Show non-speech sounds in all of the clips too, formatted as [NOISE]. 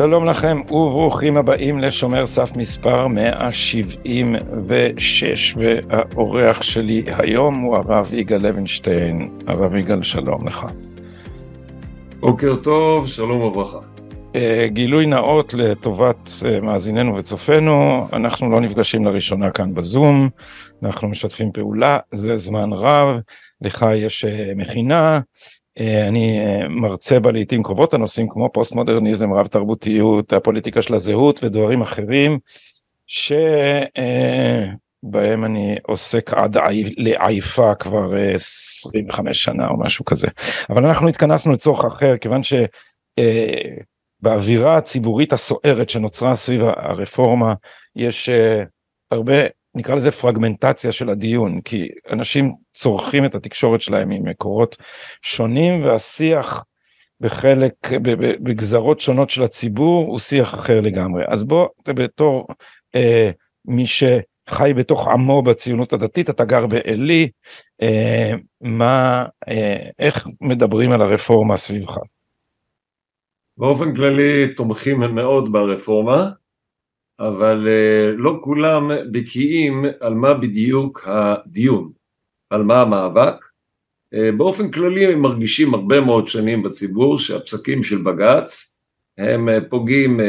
שלום לכם וברוכים הבאים לשומר סף מספר 176 והאורח שלי היום הוא הרב יגאל לוינשטיין. הרב יגאל שלום לך. בוקר טוב, שלום וברכה. אה, גילוי נאות לטובת אה, מאזיננו וצופינו, אנחנו לא נפגשים לראשונה כאן בזום, אנחנו משתפים פעולה, זה זמן רב, לך יש אה, מכינה, אני מרצה בה לעיתים קרובות הנושאים כמו פוסט מודרניזם, רב תרבותיות, הפוליטיקה של הזהות ודברים אחרים, שבהם אני עוסק עד לעייפה כבר 25 שנה או משהו כזה. אבל אנחנו התכנסנו לצורך אחר, כיוון ש... באווירה הציבורית הסוערת שנוצרה סביב הרפורמה יש הרבה נקרא לזה פרגמנטציה של הדיון כי אנשים צורכים את התקשורת שלהם ממקורות שונים והשיח בחלק בגזרות שונות של הציבור הוא שיח אחר לגמרי אז בוא בתור uh, מי שחי בתוך עמו בציונות הדתית אתה גר בעלי uh, מה uh, איך מדברים על הרפורמה סביבך. באופן כללי תומכים מאוד ברפורמה, אבל אה, לא כולם בקיאים על מה בדיוק הדיון, על מה המאבק. אה, באופן כללי הם מרגישים הרבה מאוד שנים בציבור שהפסקים של בג"ץ הם אה, פוגעים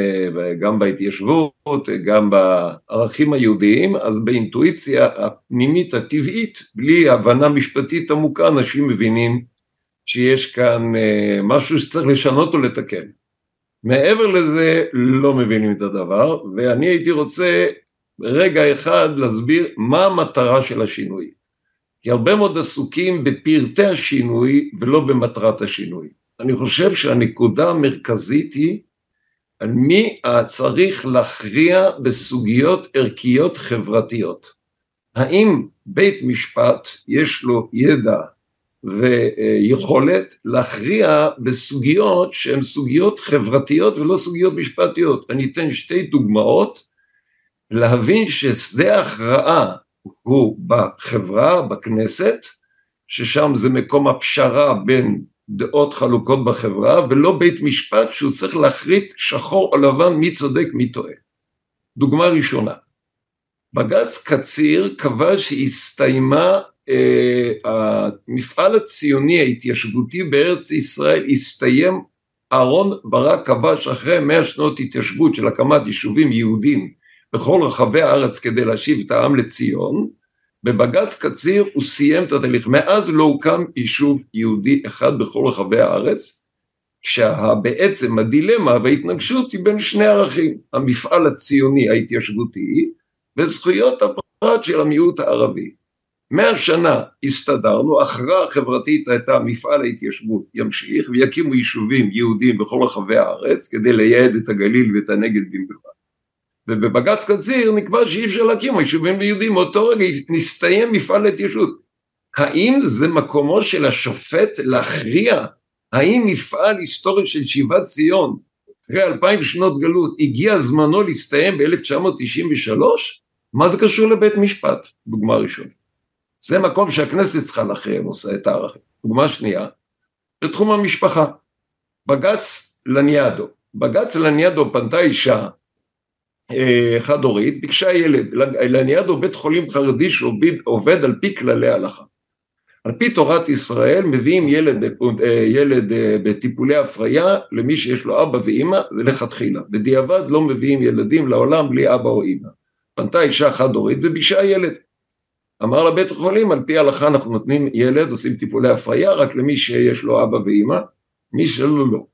גם בהתיישבות, גם בערכים היהודיים, אז באינטואיציה הפנימית הטבעית, בלי הבנה משפטית עמוקה, אנשים מבינים שיש כאן משהו שצריך לשנות או לתקן. מעבר לזה לא מבינים את הדבר ואני הייתי רוצה רגע אחד להסביר מה המטרה של השינוי. כי הרבה מאוד עסוקים בפרטי השינוי ולא במטרת השינוי. אני חושב שהנקודה המרכזית היא על מי צריך להכריע בסוגיות ערכיות חברתיות. האם בית משפט יש לו ידע ויכולת להכריע בסוגיות שהן סוגיות חברתיות ולא סוגיות משפטיות. אני אתן שתי דוגמאות להבין ששדה ההכרעה הוא בחברה, בכנסת, ששם זה מקום הפשרה בין דעות חלוקות בחברה, ולא בית משפט שהוא צריך להחליט שחור או לבן מי צודק מי טועה. דוגמה ראשונה, בג"ץ קציר קבע שהסתיימה המפעל הציוני ההתיישבותי בארץ ישראל הסתיים אהרון ברק כבש אחרי מאה שנות התיישבות של הקמת יישובים יהודים בכל רחבי הארץ כדי להשיב את העם לציון. בבג"ץ קציר הוא סיים את התהליך. מאז לא הוקם יישוב יהודי אחד בכל רחבי הארץ כשבעצם הדילמה וההתנגשות היא בין שני ערכים המפעל הציוני ההתיישבותי וזכויות הפרט של המיעוט הערבי מאה שנה הסתדרנו, הכרעה חברתית הייתה מפעל ההתיישבות ימשיך ויקימו יישובים יהודיים בכל רחבי הארץ כדי לייעד את הגליל ואת הנגד במיוחד. ובבג"ץ קציר נקבע שאי אפשר להקים יישובים יהודיים, מאותו רגע נסתיים מפעל ההתיישבות. האם זה מקומו של השופט להכריע האם מפעל היסטורי של שיבת ציון אחרי אלפיים שנות גלות הגיע זמנו להסתיים ב-1993? מה זה קשור לבית משפט? דוגמה ראשונה. זה מקום שהכנסת צריכה להכריע נושא את הערכים. דוגמה שנייה, לתחום המשפחה. בג"ץ לניאדו. בג"ץ לניאדו פנתה אישה אה, חד הורית, ביקשה ילד. לניאדו בית חולים חרדי שעובד על פי כללי ההלכה. על פי תורת ישראל מביאים ילד, אה, ילד אה, בטיפולי הפריה למי שיש לו אבא ואימא, זה לכתחילה. בדיעבד לא מביאים ילדים לעולם בלי אבא או אימא. פנתה אישה חד הורית וביקשה ילד. אמר לבית החולים על פי ההלכה אנחנו נותנים ילד עושים טיפולי הפריה רק למי שיש לו אבא ואימא מי שלא לא.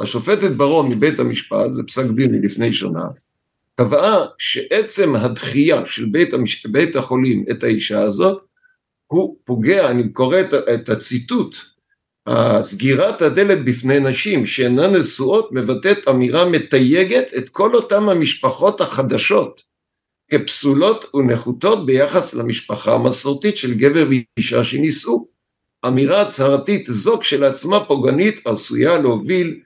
השופטת ברון מבית המשפט זה פסק דין מלפני שנה קבעה שעצם הדחייה של בית, המש... בית החולים את האישה הזאת הוא פוגע, אני קורא את, את הציטוט, סגירת הדלת בפני נשים שאינן נשואות מבטאת אמירה מתייגת את כל אותם המשפחות החדשות כפסולות ונחותות ביחס למשפחה המסורתית של גבר ואישה שנישאו. אמירה הצהרתית זו כשלעצמה פוגענית עשויה להוביל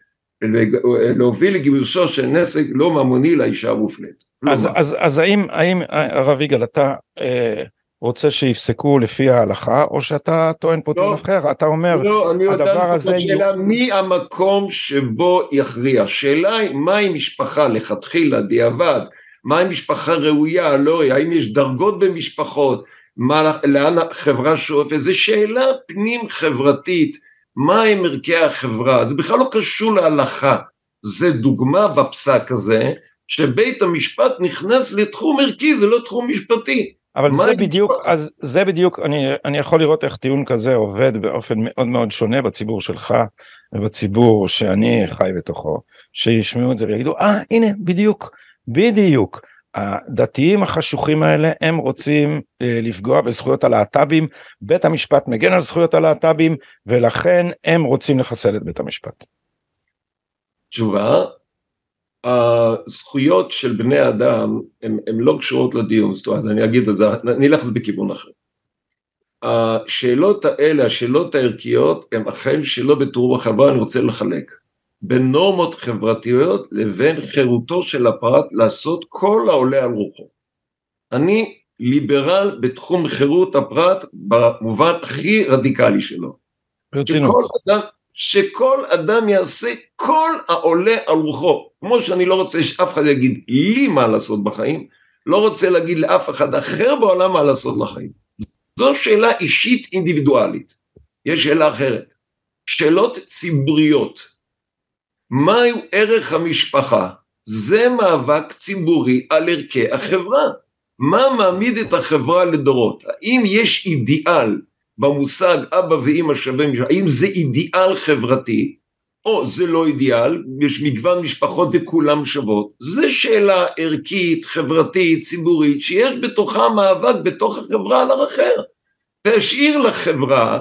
להוביל לגירושו של נסק לא ממוני לאישה המופלית. אז, אז, אז האם, האם הרב יגאל אתה אה, רוצה שיפסקו לפי ההלכה, או שאתה טוען פה טיעון לא. אחר, אתה אומר, לא, אני הדבר הזה... שאלה מי המקום שבו יכריע. שאלה היא מהי משפחה לכתחילה, דיעבד, מהי משפחה ראויה, לא האם יש דרגות במשפחות, מה, לאן החברה שואפת, זו שאלה פנים חברתית, מהם ערכי החברה, זה בכלל לא קשור להלכה, זה דוגמה בפסק הזה, שבית המשפט נכנס לתחום ערכי, זה לא תחום משפטי. אבל זה בדיוק, אז זה בדיוק, אני, אני יכול לראות איך טיעון כזה עובד באופן מאוד מאוד שונה בציבור שלך ובציבור שאני חי בתוכו, שישמעו את זה ויגידו, אה, ah, הנה, בדיוק, בדיוק. הדתיים החשוכים האלה הם רוצים אה, לפגוע בזכויות הלהט"בים, בית המשפט מגן על זכויות הלהט"בים ולכן הם רוצים לחסל את בית המשפט. תשובה, הזכויות של בני אדם הן לא קשורות לדיון, זאת אומרת אני אגיד את זה, אני אלך לזה בכיוון אחר. השאלות האלה, השאלות הערכיות, הן אכן שלא בתרום החברה, אני רוצה לחלק. בין נורמות חברתיות לבין חירותו של הפרט לעשות כל העולה על רוחו. אני ליברל בתחום חירות הפרט במובן הכי רדיקלי שלו. שכל אדם, שכל אדם יעשה כל העולה על רוחו. כמו שאני לא רוצה שאף אחד יגיד לי מה לעשות בחיים, לא רוצה להגיד לאף אחד אחר בעולם מה לעשות לחיים. זו שאלה אישית אינדיבידואלית. יש שאלה אחרת. שאלות ציבוריות. מהו ערך המשפחה? זה מאבק ציבורי על ערכי החברה. מה מעמיד את החברה לדורות? האם יש אידיאל במושג אבא ואמא שווים, האם זה אידיאל חברתי, או זה לא אידיאל, יש מגוון משפחות וכולם שוות, זו שאלה ערכית, חברתית, ציבורית, שיש בתוכה מאבק בתוך החברה על אחר. להשאיר לחברה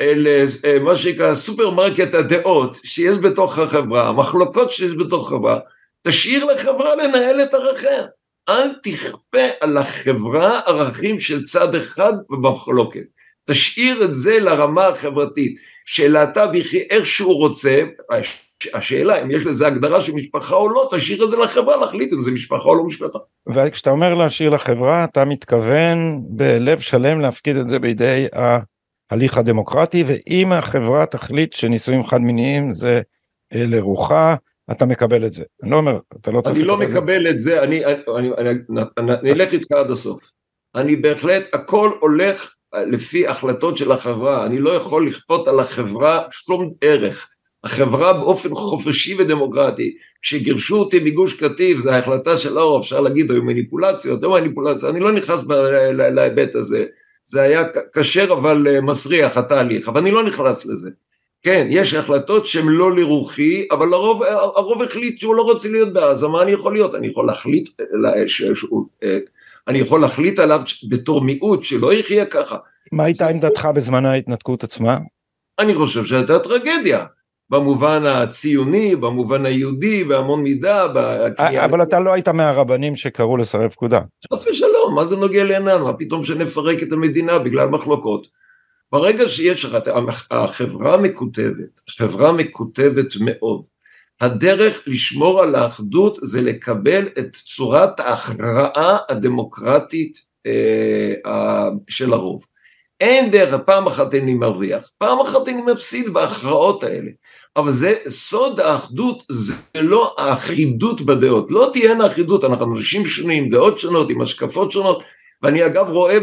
אל אה, שנקרא סופרמרקט הדעות שיש בתוך החברה, המחלוקות שיש בתוך החברה, תשאיר לחברה לנהל את ערכיה. אל תכפה על החברה ערכים של צד אחד ובמחלוקת. תשאיר את זה לרמה החברתית, שלהט"ב יחיה איך שהוא רוצה, השאלה אם יש לזה הגדרה של משפחה או לא, תשאיר את זה לחברה להחליט אם זה משפחה או לא משפחה. וכשאתה אומר להשאיר לחברה, אתה מתכוון בלב שלם להפקיד את זה בידי ההליך הדמוקרטי, ואם החברה תחליט שנישואים חד מיניים זה אה, לרוחה, אתה מקבל את זה. אני לא אומר, אתה לא צריך... אני לא מקבל את זה, אני, אני, אני, אני, אני אלך איתך עד הסוף. אני בהחלט, הכל הולך לפי החלטות של החברה, אני לא יכול לכפות על החברה שום ערך. החברה באופן חופשי ודמוקרטי, כשגירשו אותי מגוש קטיף, זו ההחלטה של אור, אפשר להגיד, היו מניפולציות, לא מניפולציות, אני לא נכנס להיבט הזה, זה היה כשר אבל אה, מסריח התהליך, אבל אני לא נכנס לזה. כן, יש החלטות שהן לא לרוחי, אבל הרוב, הרוב החליט שהוא לא רוצה להיות בעזה, מה אני יכול להיות? אני יכול להחליט, אה, אני יכול להחליט עליו בתור מיעוט שלא יחיה ככה. מה הייתה עמדתך בזמן ההתנתקות עצמה? אני חושב שהייתה טרגדיה. במובן הציוני, במובן היהודי, בהמון מידה. בקריאה... אבל אתה לא היית מהרבנים שקראו לסרב פקודה. חס ושלום, מה זה נוגע לעניין? מה פתאום שנפרק את המדינה בגלל מחלוקות? ברגע שיש לך, החברה מקוטבת, חברה מקוטבת מאוד. הדרך לשמור על האחדות זה לקבל את צורת ההכרעה הדמוקרטית אה, של הרוב. אין דרך, פעם אחת אני מרוויח, פעם אחת אני מפסיד בהכרעות האלה. אבל זה סוד האחדות, זה לא האחידות בדעות. לא תהיינה אחידות, אנחנו אנשים שונים, דעות שונות, עם השקפות שונות, ואני אגב רואה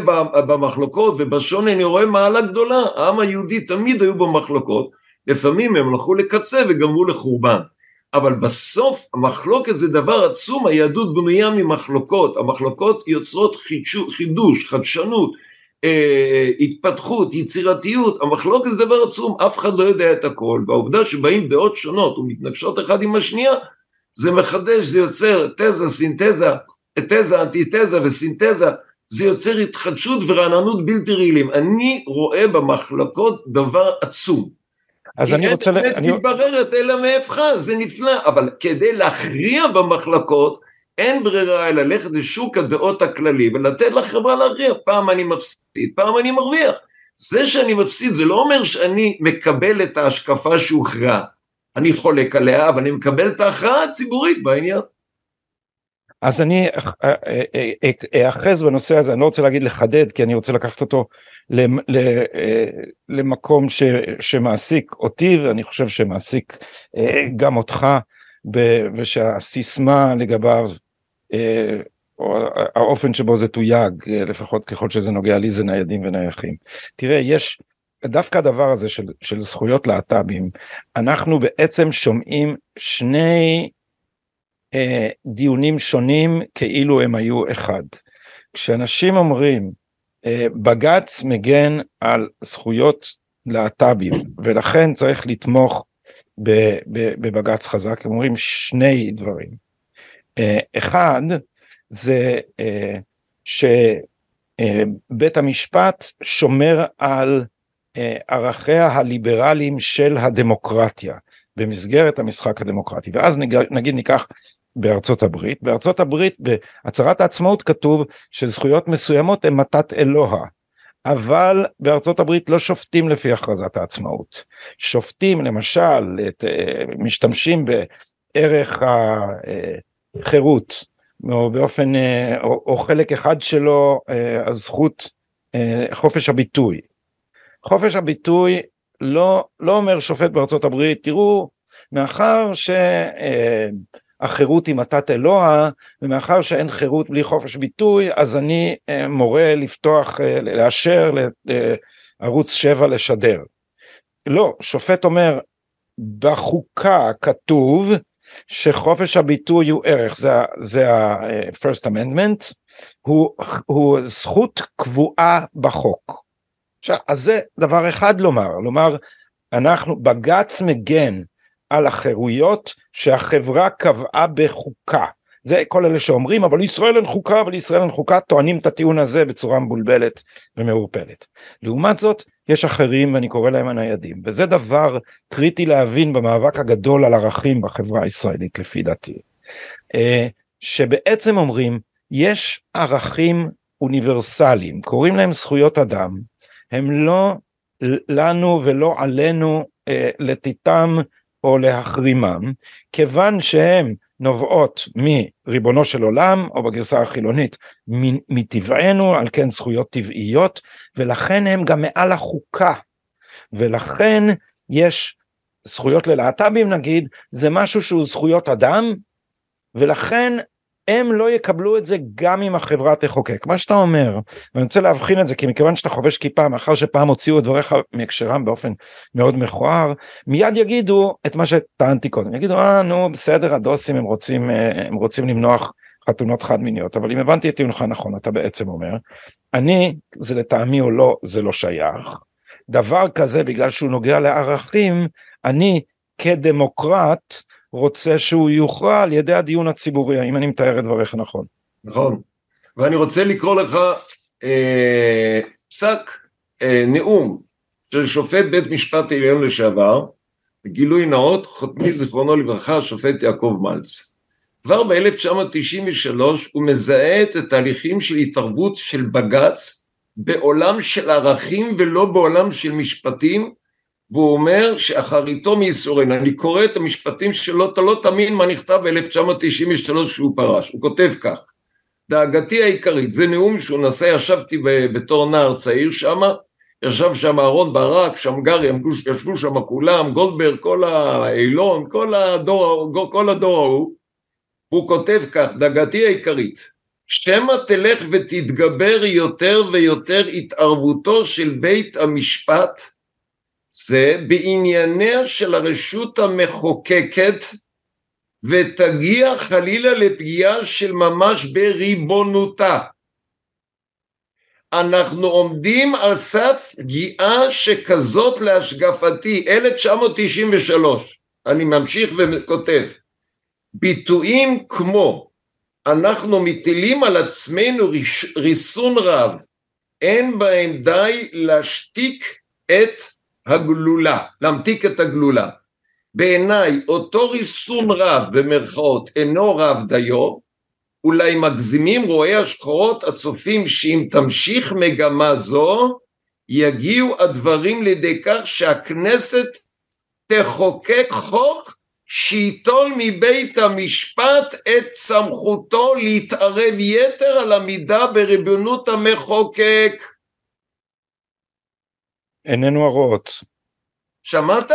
במחלוקות ובשוני, אני רואה מעלה גדולה. העם היהודי תמיד היו במחלוקות, לפעמים הם הלכו לקצה וגמרו לחורבן. אבל בסוף המחלוקת זה דבר עצום, היהדות בנויה ממחלוקות, המחלוקות יוצרות חידוש, חדשנות, אה, התפתחות, יצירתיות, המחלוקת זה דבר עצום, אף אחד לא יודע את הכל, והעובדה שבאים דעות שונות ומתנגשות אחד עם השנייה, זה מחדש, זה יוצר תזה, סינתזה, תזה, אנטיתזה וסינתזה, זה יוצר התחדשות ורעננות בלתי רעילים. אני רואה במחלקות דבר עצום. אז אני רוצה... אין באמת מתבררת אלא מאבך, זה נפלא, אבל כדי להכריע במחלקות, אין ברירה אלא ללכת לשוק הדעות הכללי ולתת לחברה להכריע, פעם אני מפסיד, פעם אני מרוויח. זה שאני מפסיד זה לא אומר שאני מקבל את ההשקפה שהוכרעה. אני חולק עליה, אבל אני מקבל את ההכרעה הציבורית בעניין. אז אני אאחז בנושא הזה, אני לא רוצה להגיד לחדד, כי אני רוצה לקחת אותו למקום שמעסיק אותי, ואני חושב שמעסיק גם אותך, ושהסיסמה לגביו, האופן שבו זה תויג, לפחות ככל שזה נוגע לי, זה ניידים ונייחים. תראה, יש דווקא הדבר הזה של, של זכויות להט"בים, אנחנו בעצם שומעים שני אה, דיונים שונים כאילו הם היו אחד. כשאנשים אומרים אה, בג"ץ מגן על זכויות להט"בים ולכן צריך לתמוך בבג"ץ חזק, הם אומרים שני דברים. אה, אחד זה אה, שבית המשפט שומר על אה, ערכיה הליברליים של הדמוקרטיה במסגרת המשחק הדמוקרטי. ואז נגיד ניקח בארצות הברית. בארצות הברית בהצהרת העצמאות כתוב שזכויות מסוימות הן מתת אלוה. אבל בארצות הברית לא שופטים לפי הכרזת העצמאות. שופטים למשל את, משתמשים בערך החירות או באופן אה, או, או חלק אחד שלו הזכות חופש הביטוי חופש הביטוי לא, לא אומר שופט בארצות הברית, תראו, מאחר שהחירות היא מתת אלוה, ומאחר שאין חירות בלי חופש ביטוי, אז אני אה, מורה לפתוח, אה, לאשר לערוץ 7 לשדר. לא, שופט אומר, בחוקה כתוב שחופש הביטוי הוא ערך, זה, זה ה-first amendment, הוא, הוא זכות קבועה בחוק. עכשיו, אז זה דבר אחד לומר, לומר, אנחנו, בג"ץ מגן על החירויות שהחברה קבעה בחוקה. זה כל אלה שאומרים, אבל לישראל אין חוקה, אבל לישראל אין חוקה, טוענים את הטיעון הזה בצורה מבולבלת ומעורפלת. לעומת זאת, יש אחרים, ואני קורא להם הניידים, וזה דבר קריטי להבין במאבק הגדול על ערכים בחברה הישראלית, לפי דעתי. אה, שבעצם אומרים, יש ערכים אוניברסליים, קוראים להם זכויות אדם, הם לא לנו ולא עלינו אה, לתיתם או להחרימם, כיוון שהם נובעות מריבונו של עולם, או בגרסה החילונית, מטבענו, על כן זכויות טבעיות, ולכן הם גם מעל החוקה. ולכן יש זכויות ללהט"בים נגיד, זה משהו שהוא זכויות אדם, ולכן הם לא יקבלו את זה גם אם החברה תחוקק. מה שאתה אומר, ואני רוצה להבחין את זה, כי מכיוון שאתה חובש כיפה, מאחר שפעם הוציאו את דבריך מהקשרם באופן מאוד מכוער, מיד יגידו את מה שטענתי קודם. יגידו, אה, נו, בסדר, הדוסים הם רוצים, אה, הם רוצים למנוח חתונות חד מיניות, אבל אם הבנתי את טיעונך נכון, אתה בעצם אומר, אני, זה לטעמי או לא, זה לא שייך. דבר כזה, בגלל שהוא נוגע לערכים, אני כדמוקרט, רוצה שהוא יוכרע על ידי הדיון הציבורי, האם אני מתאר את דבריך נכון. נכון, ואני רוצה לקרוא לך אה, פסק, אה, נאום של שופט בית משפט עליון לשעבר, גילוי נאות, חותמי זיכרונו לברכה, השופט יעקב מלץ. כבר ב-1993 הוא מזהה את התהליכים של התערבות של בג"ץ בעולם של ערכים ולא בעולם של משפטים, והוא אומר שאחריתו מייסורין, אני קורא את המשפטים שלו, אתה לא תאמין מה נכתב ב-1993 כשהוא פרש, הוא כותב כך: דאגתי העיקרית, זה נאום שהוא נשא, ישבתי בתור נער צעיר שם, ישב שם אהרון ברק, שמגר, ישבו שם כולם, גולדברג, כל האילון, כל הדור, כל הדור ההוא, הוא כותב כך, דאגתי העיקרית, שמא תלך ותתגבר יותר ויותר התערבותו של בית המשפט זה בענייניה של הרשות המחוקקת ותגיע חלילה לפגיעה של ממש בריבונותה. אנחנו עומדים על סף פגיעה שכזאת להשקפתי, 1993, אני ממשיך וכותב, ביטויים כמו אנחנו מטילים על עצמנו ריסון רב, אין בהם די להשתיק את הגלולה, להמתיק את הגלולה. בעיניי אותו ריסון רב במרכאות אינו רב דיו, אולי מגזימים רואי השחורות הצופים שאם תמשיך מגמה זו יגיעו הדברים לידי כך שהכנסת תחוקק חוק שייטול מבית המשפט את סמכותו להתערב יתר על המידה בריבונות המחוקק. עינינו הרואות. שמעת?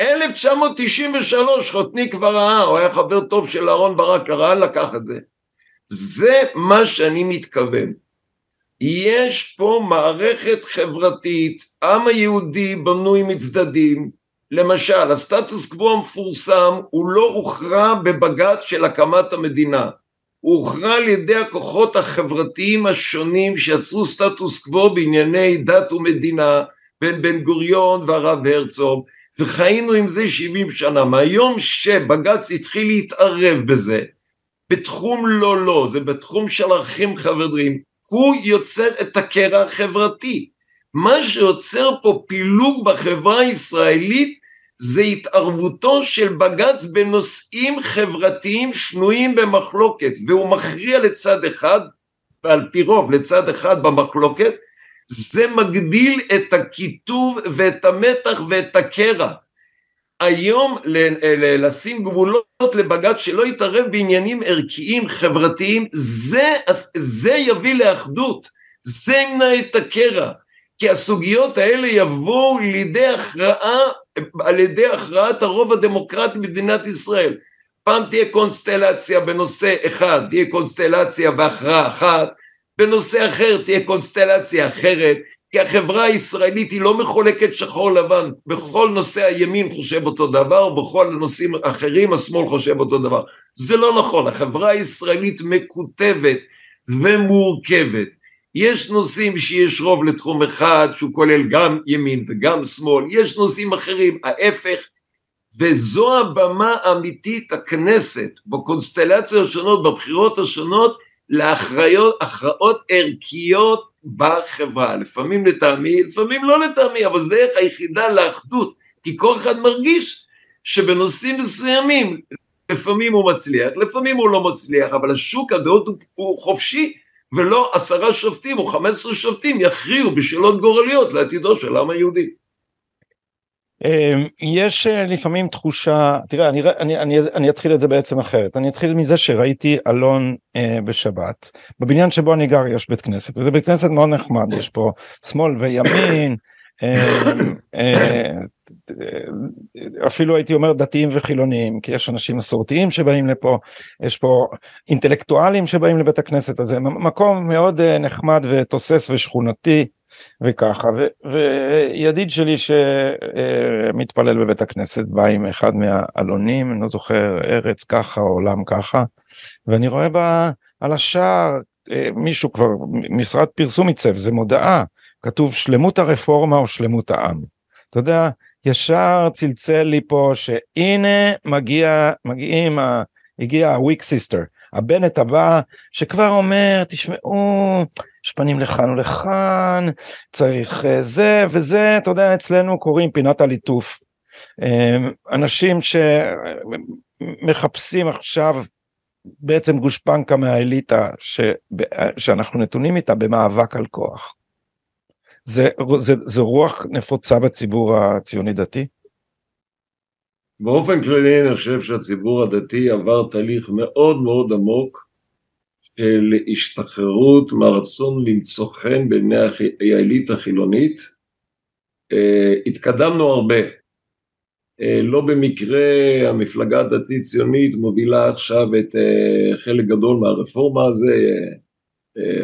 1993 חותני כבר ראה, הוא היה חבר טוב של אהרן ברק, הרען לקח את זה. זה מה שאני מתכוון. יש פה מערכת חברתית, העם היהודי בנוי מצדדים, למשל הסטטוס קוו המפורסם הוא לא הוכרע בבג"ץ של הקמת המדינה, הוא הוכרע על ידי הכוחות החברתיים השונים שיצרו סטטוס קוו בענייני דת ומדינה בין בן גוריון והרב הרצוג וחיינו עם זה 70 שנה, מהיום שבג"ץ התחיל להתערב בזה בתחום לא לא, זה בתחום של ערכים חברתיים, הוא יוצר את הקרע החברתי. מה שיוצר פה פילוג בחברה הישראלית זה התערבותו של בג"ץ בנושאים חברתיים שנויים במחלוקת, והוא מכריע לצד אחד, ועל פי רוב לצד אחד במחלוקת, זה מגדיל את הקיטוב ואת המתח ואת הקרע. היום לשים גבולות לבג"ץ שלא יתערב בעניינים ערכיים, חברתיים, זה, זה יביא לאחדות, זה ימנע את הקרע, כי הסוגיות האלה יבואו לידי הכרעה, על ידי הכרעת הרוב הדמוקרטי במדינת ישראל. פעם תהיה קונסטלציה בנושא אחד, תהיה קונסטלציה והכרעה אחת, בנושא אחר תהיה קונסטלציה אחרת, כי החברה הישראלית היא לא מחולקת שחור לבן, בכל נושא הימין חושב אותו דבר, בכל נושאים אחרים השמאל חושב אותו דבר. זה לא נכון, החברה הישראלית מקוטבת ומורכבת. יש נושאים שיש רוב לתחום אחד שהוא כולל גם ימין וגם שמאל, יש נושאים אחרים, ההפך, וזו הבמה האמיתית, הכנסת, בקונסטלציות השונות, בבחירות השונות, להכרעות ערכיות בחברה, לפעמים לטעמי, לפעמים לא לטעמי, אבל זו דרך היחידה לאחדות, כי כל אחד מרגיש שבנושאים מסוימים, לפעמים הוא מצליח, לפעמים הוא לא מצליח, אבל השוק הדעות הוא, הוא חופשי, ולא עשרה שופטים או חמש עשרה שופטים יכריעו בשאלות גורליות לעתידו של העם היהודי. אמ, יש אה, לפעמים תחושה, תראה, אני, אני, אני, אני אתחיל את זה בעצם אחרת, אני אתחיל מזה שראיתי אלון אה, בשבת, בבניין שבו אני גר יש בית כנסת, וזה בית כנסת מאוד נחמד, יש פה שמאל וימין, אה, אה, אפילו הייתי אומר דתיים וחילוניים, כי יש אנשים מסורתיים שבאים לפה, יש פה אינטלקטואלים שבאים לבית הכנסת הזה, מקום מאוד אה, נחמד ותוסס ושכונתי. וככה, ו, וידיד שלי שמתפלל בבית הכנסת בא עם אחד מהעלונים, אני לא זוכר, ארץ ככה, עולם ככה, ואני רואה בה על השער אה, מישהו כבר, משרד פרסום עיצב, זה מודעה, כתוב שלמות הרפורמה או שלמות העם. אתה יודע, ישר צלצל לי פה שהנה מגיע, מגיעים, הגיע ה weak sister, הבנט הבא, שכבר אומר, תשמעו, יש פנים לכאן ולכאן, צריך אה, זה וזה, אתה יודע, אצלנו קוראים פינת הליטוף. אה, אנשים שמחפשים עכשיו בעצם גושפנקה מהאליטה ש... שאנחנו נתונים איתה במאבק על כוח. זה, זה, זה רוח נפוצה בציבור הציוני דתי? באופן כללי אני חושב שהציבור הדתי עבר תהליך מאוד מאוד עמוק של השתחררות מהרצון למצוא חן בעיני האליטה החילונית. אה, התקדמנו הרבה. אה, לא במקרה המפלגה הדתית ציונית מובילה עכשיו את אה, חלק גדול מהרפורמה הזה,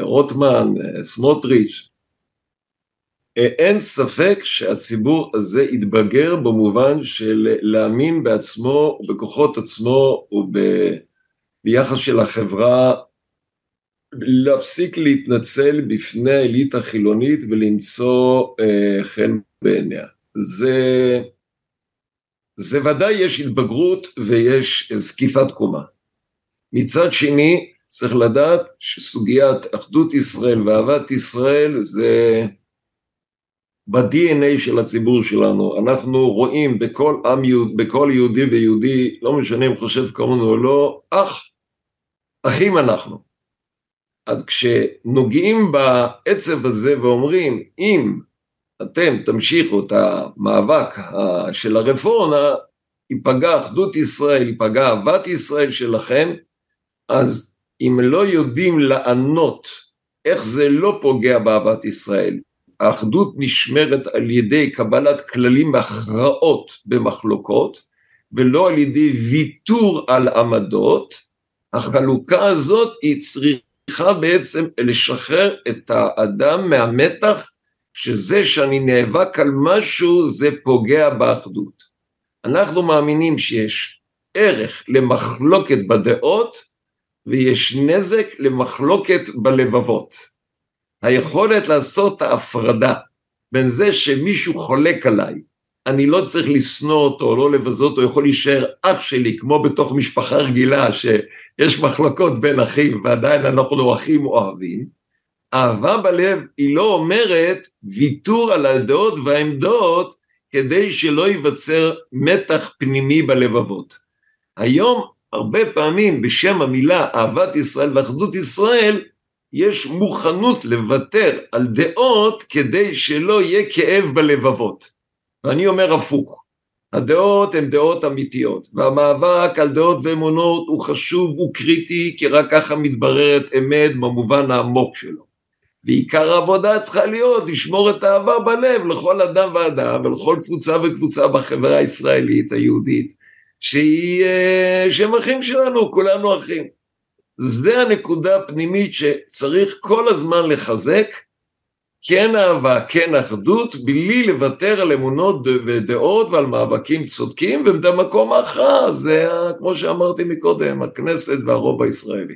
רוטמן, סמוטריץ', אין ספק שהציבור הזה התבגר במובן של להאמין בעצמו ובכוחות עצמו וביחס של החברה להפסיק להתנצל בפני האליטה החילונית ולמצוא אה, חן בעיניה. זה, זה ודאי יש התבגרות ויש זקיפת קומה. מצד שני צריך לדעת שסוגיית אחדות ישראל ואהבת ישראל זה ב-DNA של הציבור שלנו, אנחנו רואים בכל עם יהוד, בכל יהודי ויהודי, לא משנה אם חושב כמונו או לא, אח, אחים אנחנו. אז כשנוגעים בעצב הזה ואומרים, אם אתם תמשיכו את המאבק של הרפורמה, ייפגע אחדות ישראל, ייפגע אהבת ישראל שלכם, אז אם לא יודעים לענות איך זה לא פוגע באהבת ישראל, האחדות נשמרת על ידי קבלת כללים והכרעות במחלוקות, ולא על ידי ויתור על עמדות, החלוקה הזאת היא צריכה בעצם לשחרר את האדם מהמתח שזה שאני נאבק על משהו זה פוגע באחדות. אנחנו מאמינים שיש ערך למחלוקת בדעות ויש נזק למחלוקת בלבבות. היכולת לעשות ההפרדה בין זה שמישהו חולק עליי, אני לא צריך לשנוא אותו, לא לבזות אותו, יכול להישאר אח שלי, כמו בתוך משפחה רגילה, שיש מחלוקות בין אחים ועדיין אנחנו אחים אוהבים, אהבה בלב היא לא אומרת ויתור על הדעות והעמדות כדי שלא ייווצר מתח פנימי בלבבות. היום הרבה פעמים בשם המילה אהבת ישראל ואחדות ישראל יש מוכנות לוותר על דעות כדי שלא יהיה כאב בלבבות. ואני אומר הפוך, הדעות הן דעות אמיתיות, והמאבק על דעות ואמונות הוא חשוב, הוא קריטי, כי רק ככה מתבררת אמת במובן העמוק שלו. ועיקר העבודה צריכה להיות לשמור את האהבה בלב לכל אדם ואדם ולכל קבוצה וקבוצה בחברה הישראלית היהודית שהיא, אה, שהם אחים שלנו, כולנו אחים. זה הנקודה הפנימית שצריך כל הזמן לחזק, כן אהבה, כן אחדות, בלי לוותר על אמונות ודעות ועל מאבקים צודקים, ובמקום ההכרעה זה, כמו שאמרתי מקודם, הכנסת והרוב הישראלי.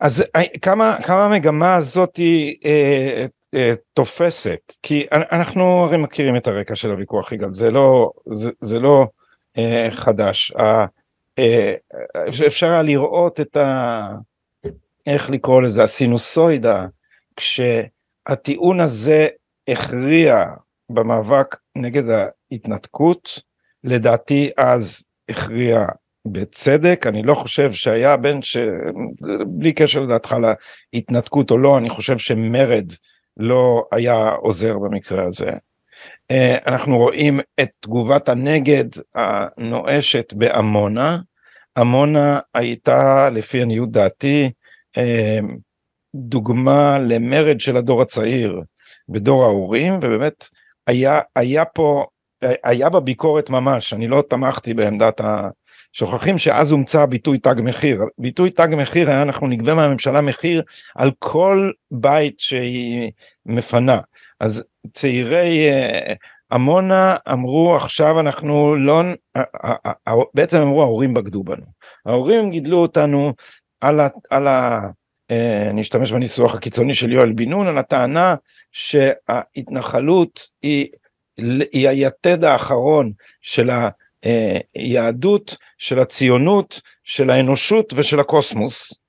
אז אה, כמה, כמה המגמה הזאת היא אה, אה, תופסת? כי אנחנו הרי מכירים את הרקע של הוויכוח, יגאל, זה לא, זה, זה לא אה, חדש. אה, אה, אפשר היה לראות את ה... איך לקרוא לזה? הסינוסוידה, כשהטיעון הזה הכריע במאבק נגד ההתנתקות, לדעתי אז הכריע בצדק, אני לא חושב שהיה בין ש... בלי קשר לדעתך להתנתקות או לא, אני חושב שמרד לא היה עוזר במקרה הזה. אה, אנחנו רואים את תגובת הנגד הנואשת בעמונה. עמונה הייתה, לפי עניות דעתי, אה, דוגמה למרד של הדור הצעיר בדור ההורים, ובאמת היה, היה פה, היה בביקורת ממש, אני לא תמכתי בעמדת ה... שוכחים שאז הומצא ביטוי תג מחיר. ביטוי תג מחיר היה אנחנו נגבה מהממשלה מחיר על כל בית שהיא מפנה. אז צעירי אה, עמונה אמרו עכשיו אנחנו לא, בעצם אמרו ההורים בגדו בנו. ההורים גידלו אותנו על ה... על ה אני אה, אשתמש בניסוח הקיצוני של יואל בן נון על הטענה שההתנחלות היא, היא היתד האחרון של היהדות, של הציונות, של האנושות ושל הקוסמוס.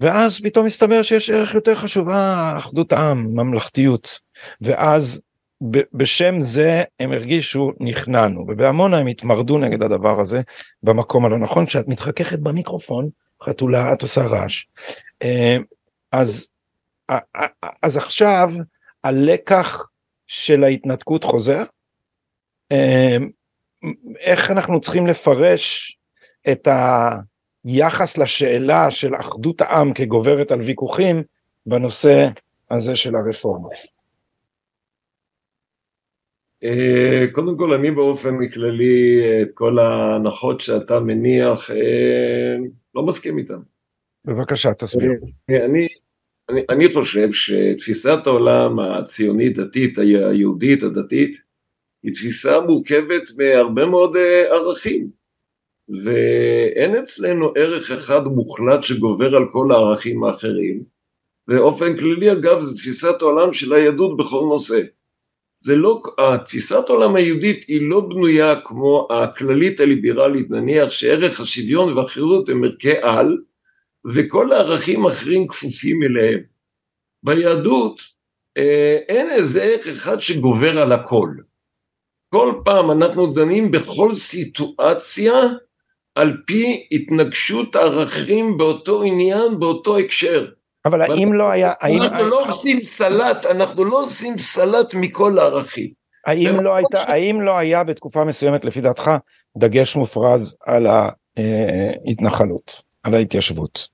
ואז פתאום מסתבר שיש ערך יותר חשוב, אה, אחדות העם, ממלכתיות. ואז בשם זה הם הרגישו נכנענו, ובעמונה הם התמרדו נגד הדבר הזה במקום הלא נכון, כשאת מתחככת במיקרופון, חתולה, את עושה רעש. אה, אז, אז עכשיו הלקח של ההתנתקות חוזר, אה, איך אנחנו צריכים לפרש את היחס לשאלה של אחדות העם כגוברת על ויכוחים בנושא הזה של הרפורמה. אה, קודם כל אני באופן כללי את כל ההנחות שאתה מניח אה, לא מסכים איתן. בבקשה תסביר. אה, אני, אני, אני חושב שתפיסת העולם הציונית דתית היהודית הדתית היא תפיסה מורכבת מהרבה מאוד ערכים ואין אצלנו ערך אחד מוחלט שגובר על כל הערכים האחרים באופן כללי אגב זו תפיסת העולם של היהדות בכל נושא זה לא, התפיסת העולם היהודית היא לא בנויה כמו הכללית הליברלית, נניח שערך השוויון והחירות הם ערכי על, וכל הערכים האחרים כפופים אליהם. ביהדות אה, אין איזה ערך אחד שגובר על הכל. כל פעם אנחנו דנים בכל סיטואציה על פי התנגשות הערכים באותו עניין, באותו הקשר. אבל האם לא היה... אנחנו לא עושים סלט, אנחנו לא עושים סלט מכל הערכים. האם לא, הייתה, האם לא היה בתקופה מסוימת לפי דעתך דגש מופרז על ההתנחלות, על ההתיישבות?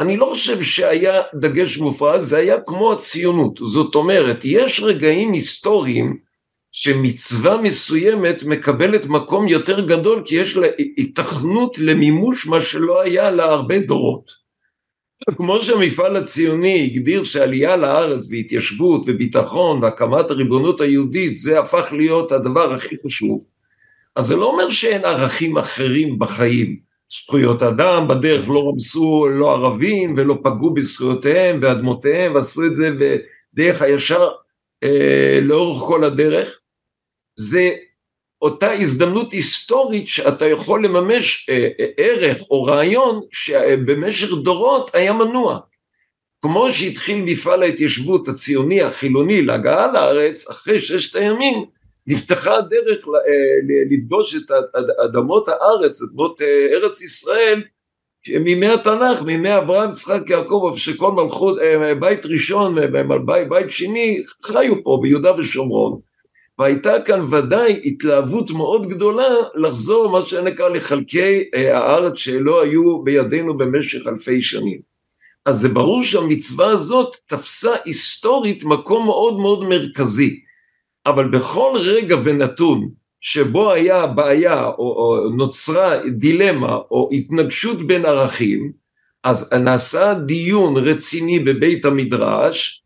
אני לא חושב שהיה דגש מופרז, זה היה כמו הציונות. זאת אומרת, יש רגעים היסטוריים שמצווה מסוימת מקבלת מקום יותר גדול כי יש לה התכנות למימוש מה שלא היה לה הרבה דורות. כמו שהמפעל הציוני הגדיר שעלייה לארץ והתיישבות וביטחון והקמת הריבונות היהודית זה הפך להיות הדבר הכי חשוב, אז זה לא אומר שאין ערכים אחרים בחיים. זכויות אדם, בדרך לא רמסו לא ערבים ולא פגעו בזכויותיהם ואדמותיהם ועשו את זה בדרך הישר אה, לאורך כל הדרך. זה אותה הזדמנות היסטורית שאתה יכול לממש אה, אה, ערך או רעיון שבמשך דורות היה מנוע. כמו שהתחיל מפעל ההתיישבות הציוני החילוני להגעה לארץ, אחרי ששת הימים נפתחה הדרך אה, לפגוש את אדמות הארץ, אדמות ארץ ישראל, מימי התנ"ך, מימי אברהם, יצחק, יעקב, שכל מלכות, בית ראשון, בית, בית שני, חיו פה ביהודה ושומרון. והייתה כאן ודאי התלהבות מאוד גדולה לחזור מה שנקרא לחלקי אה, הארץ שלא היו בידינו במשך אלפי שנים. אז זה ברור שהמצווה הזאת תפסה היסטורית מקום מאוד מאוד מרכזי, אבל בכל רגע ונתון שבו היה בעיה או, או נוצרה דילמה או התנגשות בין ערכים, אז נעשה דיון רציני בבית המדרש,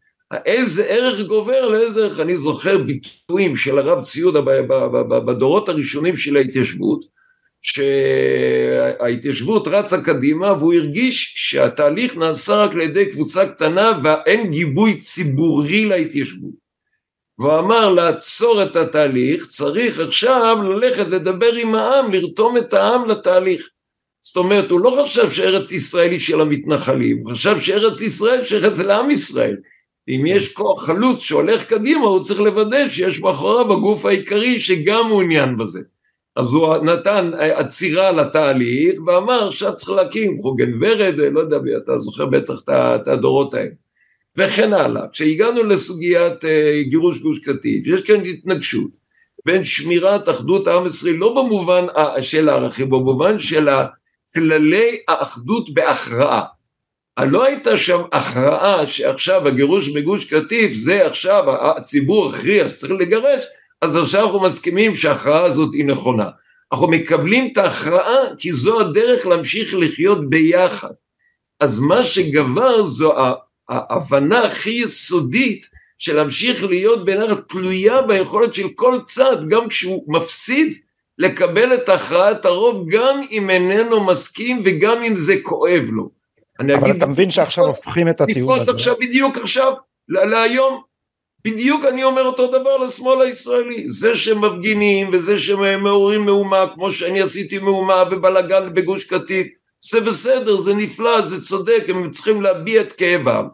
איזה ערך גובר לאיזה ערך, אני זוכר ביטויים של הרב ציודה בדורות הראשונים של ההתיישבות, שההתיישבות רצה קדימה והוא הרגיש שהתהליך נעשה רק על ידי קבוצה קטנה ואין גיבוי ציבורי להתיישבות. והוא אמר לעצור את התהליך, צריך עכשיו ללכת לדבר עם העם, לרתום את העם לתהליך. זאת אומרת, הוא לא חשב שארץ ישראל היא של המתנחלים, הוא חשב שארץ ישראל שייכת לעם ישראל. אם יש כוח חלוץ שהולך קדימה, הוא צריך לוודא שיש מאחוריו הגוף העיקרי שגם מעוניין בזה. אז הוא נתן עצירה לתהליך ואמר עכשיו צריך להקים חוגן ורד, לא יודע, אתה זוכר בטח את הדורות האלה. וכן הלאה. כשהגענו לסוגיית אה, גירוש גוש קטיף, יש כאן התנגשות בין שמירת אחדות העם ישראל, לא במובן של הערכים, במובן של כללי האחדות בהכרעה. לא הייתה שם הכרעה שעכשיו הגירוש מגוש קטיף זה עכשיו הציבור הכריע שצריך לגרש אז עכשיו אנחנו מסכימים שההכרעה הזאת היא נכונה. אנחנו מקבלים את ההכרעה כי זו הדרך להמשיך לחיות ביחד. אז מה שגבר זו ההבנה הכי יסודית של להמשיך להיות בינינו תלויה ביכולת של כל צד גם כשהוא מפסיד לקבל את הכרעת הרוב גם אם איננו מסכים וגם אם זה כואב לו. אני אבל אגיד... אתה מבין שעכשיו הופכים את הטיעון הזה. עכשיו, בדיוק עכשיו, להיום, בדיוק אני אומר אותו דבר לשמאל הישראלי. זה שמפגינים וזה שמעוררים מהומה, כמו שאני עשיתי מהומה בבלאגן בגוש קטיף, זה בסדר, זה נפלא, זה צודק, הם צריכים להביע את כאבם.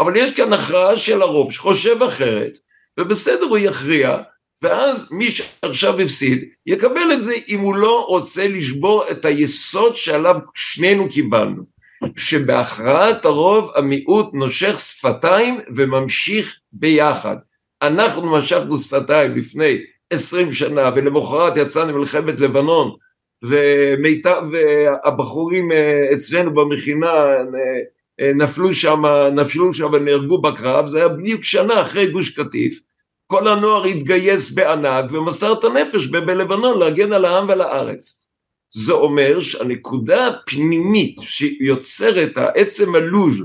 אבל יש כאן הכרעה של הרוב שחושב אחרת, ובסדר הוא יכריע, ואז מי שעכשיו הפסיד, יקבל את זה אם הוא לא רוצה לשבור את היסוד שעליו שנינו קיבלנו. שבהכרעת הרוב המיעוט נושך שפתיים וממשיך ביחד. אנחנו משכנו שפתיים לפני עשרים שנה ולמחרת יצאנו מלחמת לבנון ומיטב הבחורים אה, אצלנו במכינה אה, נפלו שם, נפלו שם ונהרגו בקרב, זה היה בדיוק שנה אחרי גוש קטיף, כל הנוער התגייס בענק ומסר את הנפש בלבנון להגן על העם ועל הארץ. זה אומר שהנקודה הפנימית שיוצרת העצם הלוז',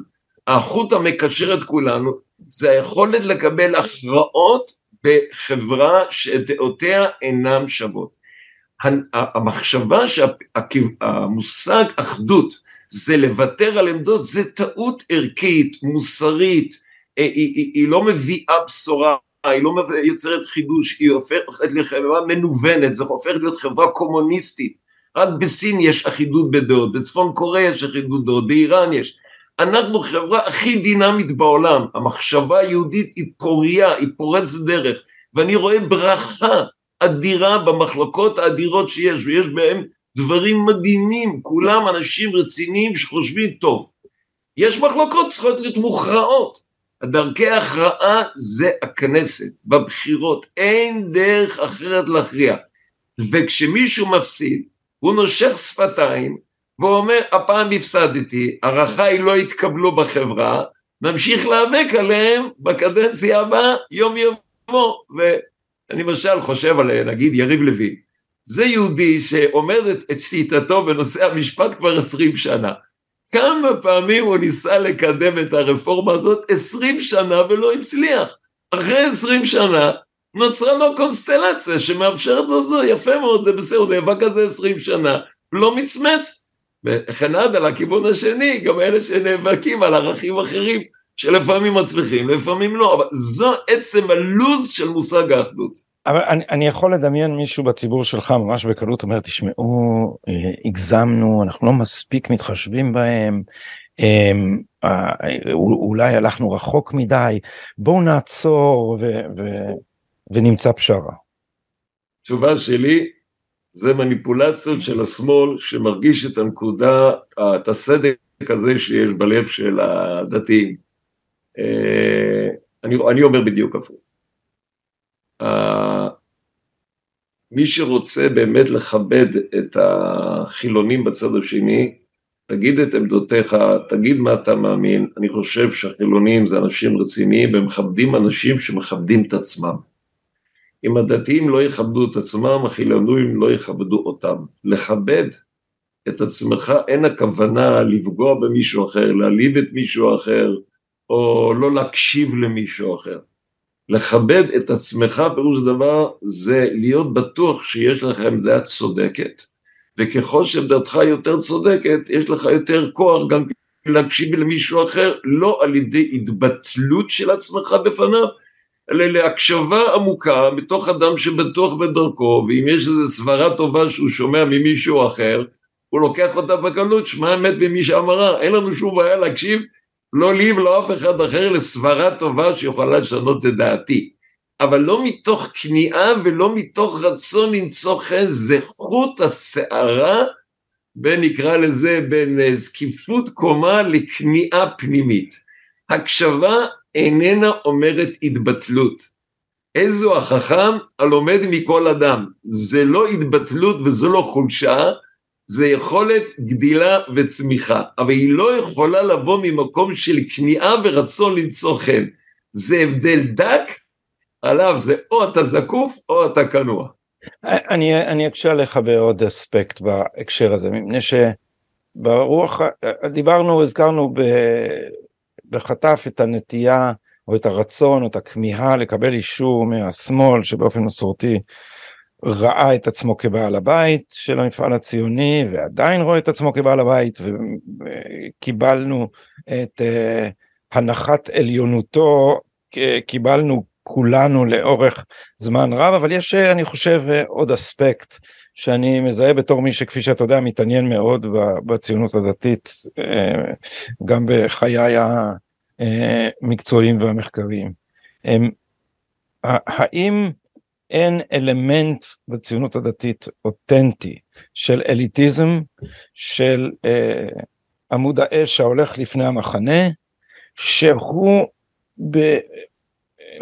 החוט המקשר את כולנו, זה היכולת לקבל הכרעות בחברה שדעותיה אינן שוות. המחשבה שהמושג אחדות זה לוותר על עמדות זה טעות ערכית, מוסרית, היא, היא, היא לא מביאה בשורה, היא לא יוצרת חידוש, היא הופכת לחברה מנוונת, זה הופך להיות חברה קומוניסטית, רק בסין יש אחידות בדעות, בצפון קוריאה יש אחידות דעות, באיראן יש. אנחנו חברה הכי דינמית בעולם, המחשבה היהודית היא פוריה, היא פורצת דרך, ואני רואה ברכה אדירה במחלוקות האדירות שיש, ויש בהם דברים מדהימים, כולם אנשים רציניים שחושבים טוב. יש מחלוקות צריכות להיות מוכרעות. דרכי הכרעה זה הכנסת, בבחירות, אין דרך אחרת להכריע. וכשמישהו מפסיד, הוא נושך שפתיים, והוא אומר, הפעם הפסדתי, ערכיי לא התקבלו בחברה, נמשיך להיאבק עליהם בקדנציה הבאה, יום יבוא. ואני למשל חושב על נגיד יריב לוין, זה יהודי שעומד את, את שליטתו בנושא המשפט כבר עשרים שנה. כמה פעמים הוא ניסה לקדם את הרפורמה הזאת? עשרים שנה ולא הצליח. אחרי עשרים שנה נוצרה לו קונסטלציה שמאפשרת לו זו, יפה מאוד, זה בסדר, הוא נאבק על זה עשרים שנה, לא מצמץ. וכן הלאה, לכיוון השני, גם אלה שנאבקים על ערכים אחרים, שלפעמים מצליחים, לפעמים לא, אבל זו עצם הלוז של מושג האחדות. אבל אני, אני יכול לדמיין מישהו בציבור שלך ממש בקלות אומר תשמעו אה, הגזמנו אנחנו לא מספיק מתחשבים בהם הם, אה, אולי הלכנו רחוק מדי בואו נעצור ו, ו, ונמצא פשרה. תשובה שלי זה מניפולציות של השמאל שמרגיש את הנקודה את הסדק הזה שיש בלב של הדתיים. אה, אני, אני אומר בדיוק הפוך. מי שרוצה באמת לכבד את החילונים בצד השני, תגיד את עמדותיך, תגיד מה אתה מאמין, אני חושב שהחילונים זה אנשים רציניים והם מכבדים אנשים שמכבדים את עצמם. אם הדתיים לא יכבדו את עצמם, החילונים לא יכבדו אותם. לכבד את עצמך אין הכוונה לפגוע במישהו אחר, להעליב את מישהו אחר, או לא להקשיב למישהו אחר. לכבד את עצמך פירוש דבר זה להיות בטוח שיש לך עמדה צודקת וככל שעמדתך יותר צודקת יש לך יותר כוח גם להקשיב למישהו אחר לא על ידי התבטלות של עצמך בפניו אלא להקשבה עמוקה מתוך אדם שבטוח בדרכו ואם יש איזו סברה טובה שהוא שומע ממישהו אחר הוא לוקח אותה בקלות שמע אמת ממי שאמרה אין לנו שום בעיה להקשיב לא לי ולא אף אחד אחר לסברה טובה שיכולה לשנות את דעתי. אבל לא מתוך כניעה ולא מתוך רצון למצוא חן, זה חוט השערה בין נקרא לזה בין אה, זקיפות קומה לכניעה פנימית. הקשבה איננה אומרת התבטלות. איזו החכם הלומד מכל אדם. זה לא התבטלות וזו לא חולשה, זה יכולת גדילה וצמיחה, אבל היא לא יכולה לבוא ממקום של כניעה ורצון למצוא חן. זה הבדל דק, עליו זה או אתה זקוף או אתה כנוע. אני, אני אקשה עליך בעוד אספקט בהקשר הזה, מפני שברוח, דיברנו, הזכרנו ב, בחטף את הנטייה או את הרצון או את הכמיהה לקבל אישור מהשמאל שבאופן מסורתי ראה את עצמו כבעל הבית של המפעל הציוני ועדיין רואה את עצמו כבעל הבית וקיבלנו את uh, הנחת עליונותו קיבלנו כולנו לאורך זמן רב אבל יש אני חושב עוד אספקט שאני מזהה בתור מי שכפי שאתה יודע מתעניין מאוד בציונות הדתית אה, גם בחיי המקצועיים והמחקריים. האם אין אלמנט בציונות הדתית אותנטי של אליטיזם, של אה, עמוד האש ההולך לפני המחנה, שהוא ב,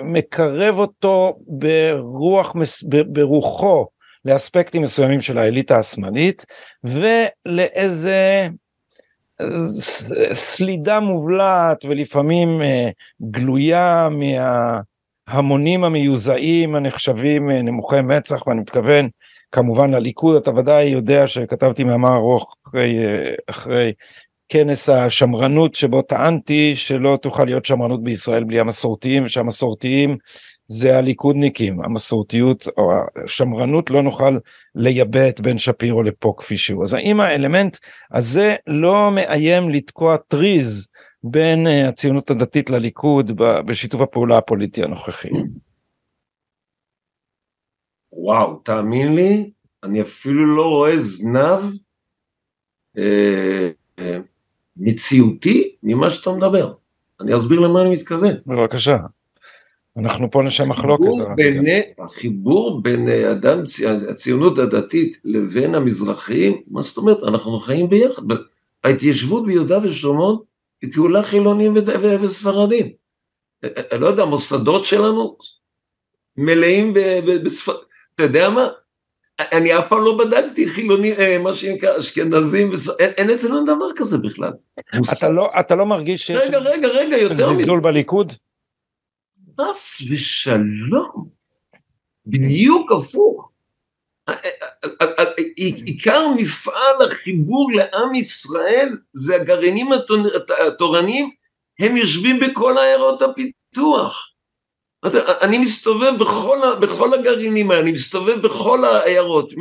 מקרב אותו ברוח, ברוחו לאספקטים מסוימים של האליטה השמאלית ולאיזה סלידה מובלעת ולפעמים אה, גלויה מה... המונים המיוזעים הנחשבים אה, נמוכי מצח ואני מתכוון כמובן לליכוד אתה ודאי יודע שכתבתי מאמר ארוך אחרי, אה, אחרי כנס השמרנות שבו טענתי שלא תוכל להיות שמרנות בישראל בלי המסורתיים ושהמסורתיים זה הליכודניקים. המסורתיות או השמרנות לא נוכל לייבא את בן שפירו לפה כפי שהוא. אז האם האלמנט הזה לא מאיים לתקוע טריז בין אה, הציונות הדתית לליכוד בשיתוף הפעולה הפוליטי הנוכחי. וואו, תאמין לי, אני אפילו לא רואה זנב אה, אה, מציאותי ממה שאתה מדבר. אני אסביר למה אני מתכוון. בבקשה. אנחנו פה לשם מחלוקת. ביני, החיבור בין אדם, הציונות הדתית לבין המזרחיים, מה זאת אומרת? אנחנו חיים ביחד. ההתיישבות ביהודה ושומרון היא כולה חילונים וספרדים. אני לא יודע, המוסדות שלנו מלאים בספר... אתה יודע מה? אני אף פעם לא בדקתי חילוני, אה, מה שנקרא אשכנזים, אין, אין אצלנו דבר כזה בכלל. אתה לא, אתה לא מרגיש שיש רגע, רגע, רגע, יותר מזה. זלזול בליכוד? חס ושלום. בדיוק הפוך. עיקר מפעל החיבור לעם ישראל זה הגרעינים התורניים, הם יושבים בכל עיירות הפיתוח. אני מסתובב בכל, בכל הגרעינים האלה, אני מסתובב בכל העיירות,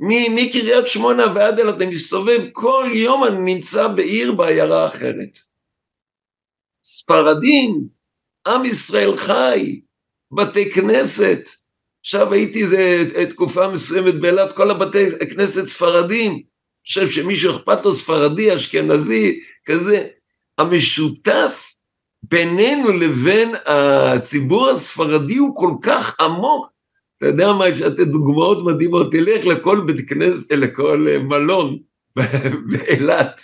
מקריית שמונה ועד אילת, אני מסתובב כל יום, אני נמצא בעיר בעיירה אחרת. ספרדים, עם ישראל חי, בתי כנסת, עכשיו הייתי איזה תקופה מסוימת באילת, כל הבתי כנסת ספרדים, חושב שמישהו אכפת לו ספרדי, אשכנזי, כזה. המשותף בינינו לבין הציבור הספרדי הוא כל כך עמוק. אתה יודע מה, אפשר לתת דוגמאות מדהימות, תלך לכל בית כנסת, לכל מלון [LAUGHS] באילת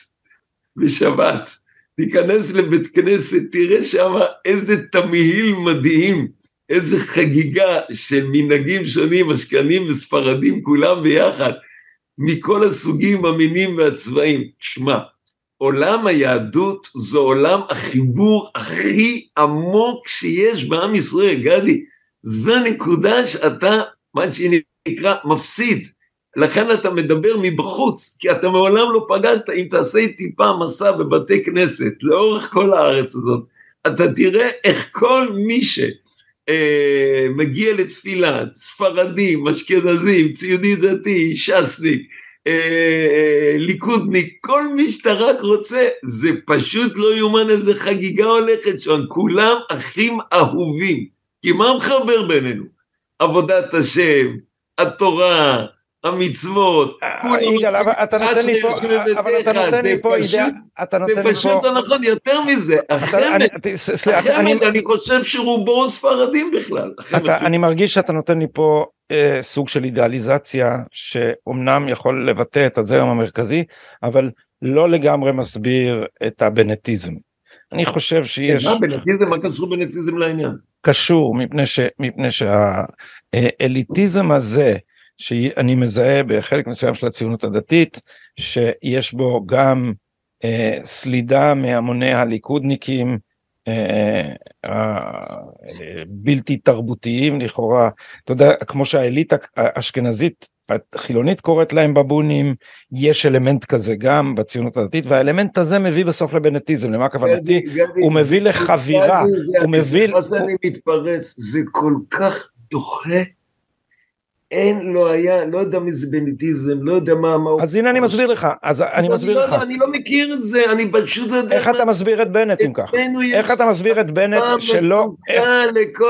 בשבת, תיכנס לבית כנסת, תראה שם איזה תמהיל מדהים. איזה חגיגה של מנהגים שונים, אשכנים וספרדים, כולם ביחד, מכל הסוגים, המינים והצבעים. שמע, עולם היהדות זה עולם החיבור הכי עמוק שיש בעם ישראל, גדי. זו נקודה שאתה, מה שנקרא, מפסיד. לכן אתה מדבר מבחוץ, כי אתה מעולם לא פגשת, אם תעשה טיפה מסע בבתי כנסת, לאורך כל הארץ הזאת, אתה תראה איך כל מי ש... אה, מגיע לתפילה, ספרדים, אשכנזים, ציוני דתי, ש"סניק, אה, אה, ליכודניק, כל מי שאתה רק רוצה, זה פשוט לא יאומן איזה חגיגה הולכת שם, כולם אחים אהובים. כי מה מחבר בינינו? עבודת השם, התורה, המצוות, אה, יגאל, אבל אתה נותן לי פה, אבל אתה נותן לי פה אידאה, אתה נותן לי פה... זה פשוט לא נכון, יותר מזה, החמד, אני חושב שרובו ספרדים בכלל. אני מרגיש שאתה נותן לי פה אה, סוג של אידאליזציה, שאומנם יכול לבטא את הזרם המרכזי, אבל לא לגמרי מסביר את הבנטיזם. אני חושב שיש... מה בנטיזם? מה קשור בנטיזם לעניין? קשור, מפני שהאליטיזם הזה, שאני מזהה בחלק מסוים של הציונות הדתית, שיש בו גם אה, סלידה מהמוני הליכודניקים, אה, אה, בלתי תרבותיים לכאורה, אתה יודע, כמו שהאליטה האשכנזית החילונית קוראת להם בבונים, יש אלמנט כזה גם בציונות הדתית, והאלמנט הזה מביא בסוף לבנטיזם, למה כוונתי? הוא מביא לחבירה, הוא מביא... סליחה שאני מתפרץ, זה כל כך דוחה אין, לא היה, לא יודע מי זה בנטיזם, לא יודע מה, מה הוא... אז הנה אני מסביר לך, אז אני מסביר לא לך. אני לא מכיר את זה, אני פשוט לא יודע... איך אתה מסביר את בנט אם כך? איך אתה מסביר את בנט שלא...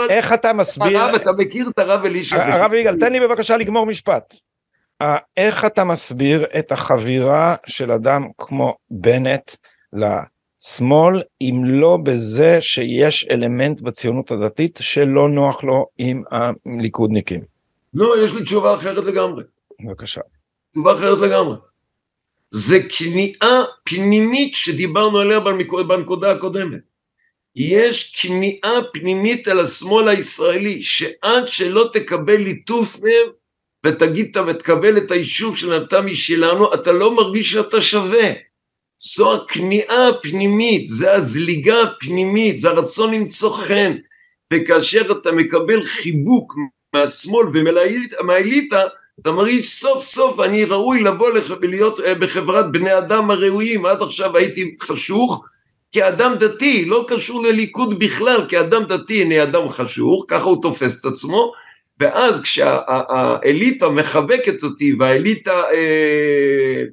איך אתה מסביר... הרב, אתה מכיר את הרב אלישע? הרב יגאל, תן לי בבקשה לגמור משפט. איך אתה מסביר את החבירה של אדם כמו בנט לשמאל, אם לא בזה שיש אלמנט בציונות הדתית שלא נוח לו עם הליכודניקים? לא, יש לי תשובה אחרת לגמרי. בבקשה. תשובה אחרת לגמרי. זה כניעה פנימית שדיברנו עליה בנקודה הקודמת. יש כניעה פנימית על השמאל הישראלי, שעד שלא תקבל ליטוף מהם ותגיד ותקבל את האישור של אתה משלנו, אתה לא מרגיש שאתה שווה. זו הכניעה הפנימית, זה הזליגה הפנימית, זה הרצון למצוא חן. וכאשר אתה מקבל חיבוק מהשמאל ומהאליטה, אתה מרגיש סוף סוף אני ראוי לבוא ולהיות אה, בחברת בני אדם הראויים, עד עכשיו הייתי חשוך כאדם דתי, לא קשור לליכוד בכלל, כאדם דתי אני אדם חשוך, ככה הוא תופס את עצמו, ואז כשהאליטה מחבקת אותי והאליטה אה,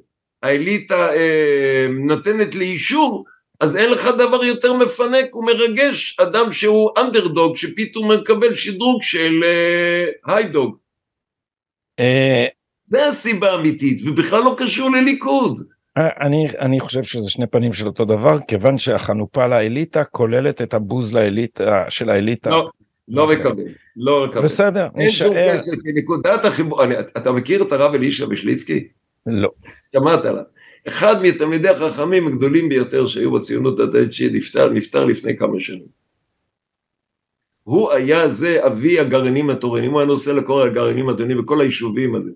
האליטה אה, נותנת לי אישור, אז אין לך דבר יותר מפנק ומרגש, אדם שהוא אנדרדוג שפתאום מקבל שדרוג של uh, היידוג. אה, זה הסיבה האמיתית, ובכלל לא קשור לליכוד. אה, אני, אני חושב שזה שני פנים של אותו דבר, כיוון שהחנופה לאליטה כוללת את הבוז לאליטה של האליטה. לא, לא מקבל, לא מקבל. בסדר, נשאר. נקודת החיבור, אתה מכיר את הרב אלישע בשליצקי? לא. שמעת עליו. אחד מתלמידי החכמים הגדולים ביותר שהיו בציונות הדתית שנפטר, נפטר לפני כמה שנים. הוא היה זה אבי הגרעינים התורניים, הוא היה נושא לכל הגרעינים התורניים וכל היישובים האלה.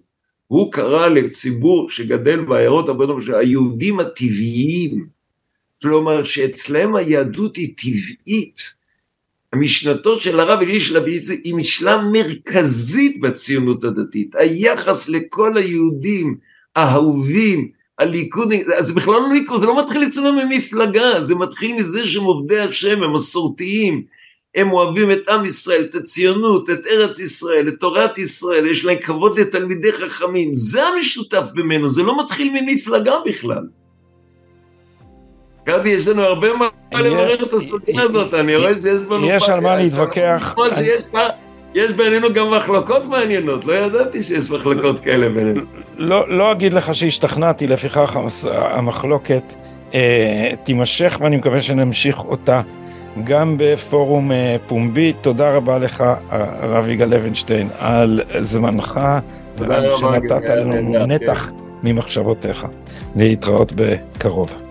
הוא קרא לציבור שגדל בעיירות הבנות, היהודים הטבעיים, כלומר שאצלם היהדות היא טבעית. המשנתו של הרב אליש לויצה היא משנה מרכזית בציונות הדתית. היחס לכל היהודים האהובים, הליכוד, זה בכלל לא ליכוד, זה לא מתחיל אצלנו ממפלגה, זה מתחיל מזה שהם עובדי השם, הם מסורתיים, הם אוהבים את עם ישראל, את הציונות, את ארץ ישראל, את תורת ישראל, יש להם כבוד לתלמידי חכמים, זה המשותף ממנו, זה לא מתחיל ממפלגה בכלל. גדי, יש לנו הרבה מה לברר את הסוגיה הזאת, אני רואה שיש בנו... יש על מה להתווכח. יש בינינו גם מחלוקות מעניינות, לא ידעתי שיש מחלוקות כאלה בינינו. לא, לא אגיד לך שהשתכנעתי, לפיכך המחלוקת אה, תימשך ואני מקווה שנמשיך אותה גם בפורום אה, פומבי. תודה רבה לך, הרב יגאל לוינשטיין, על זמנך ועל שנתת לנו נתח ממחשבותיך. להתראות בקרוב.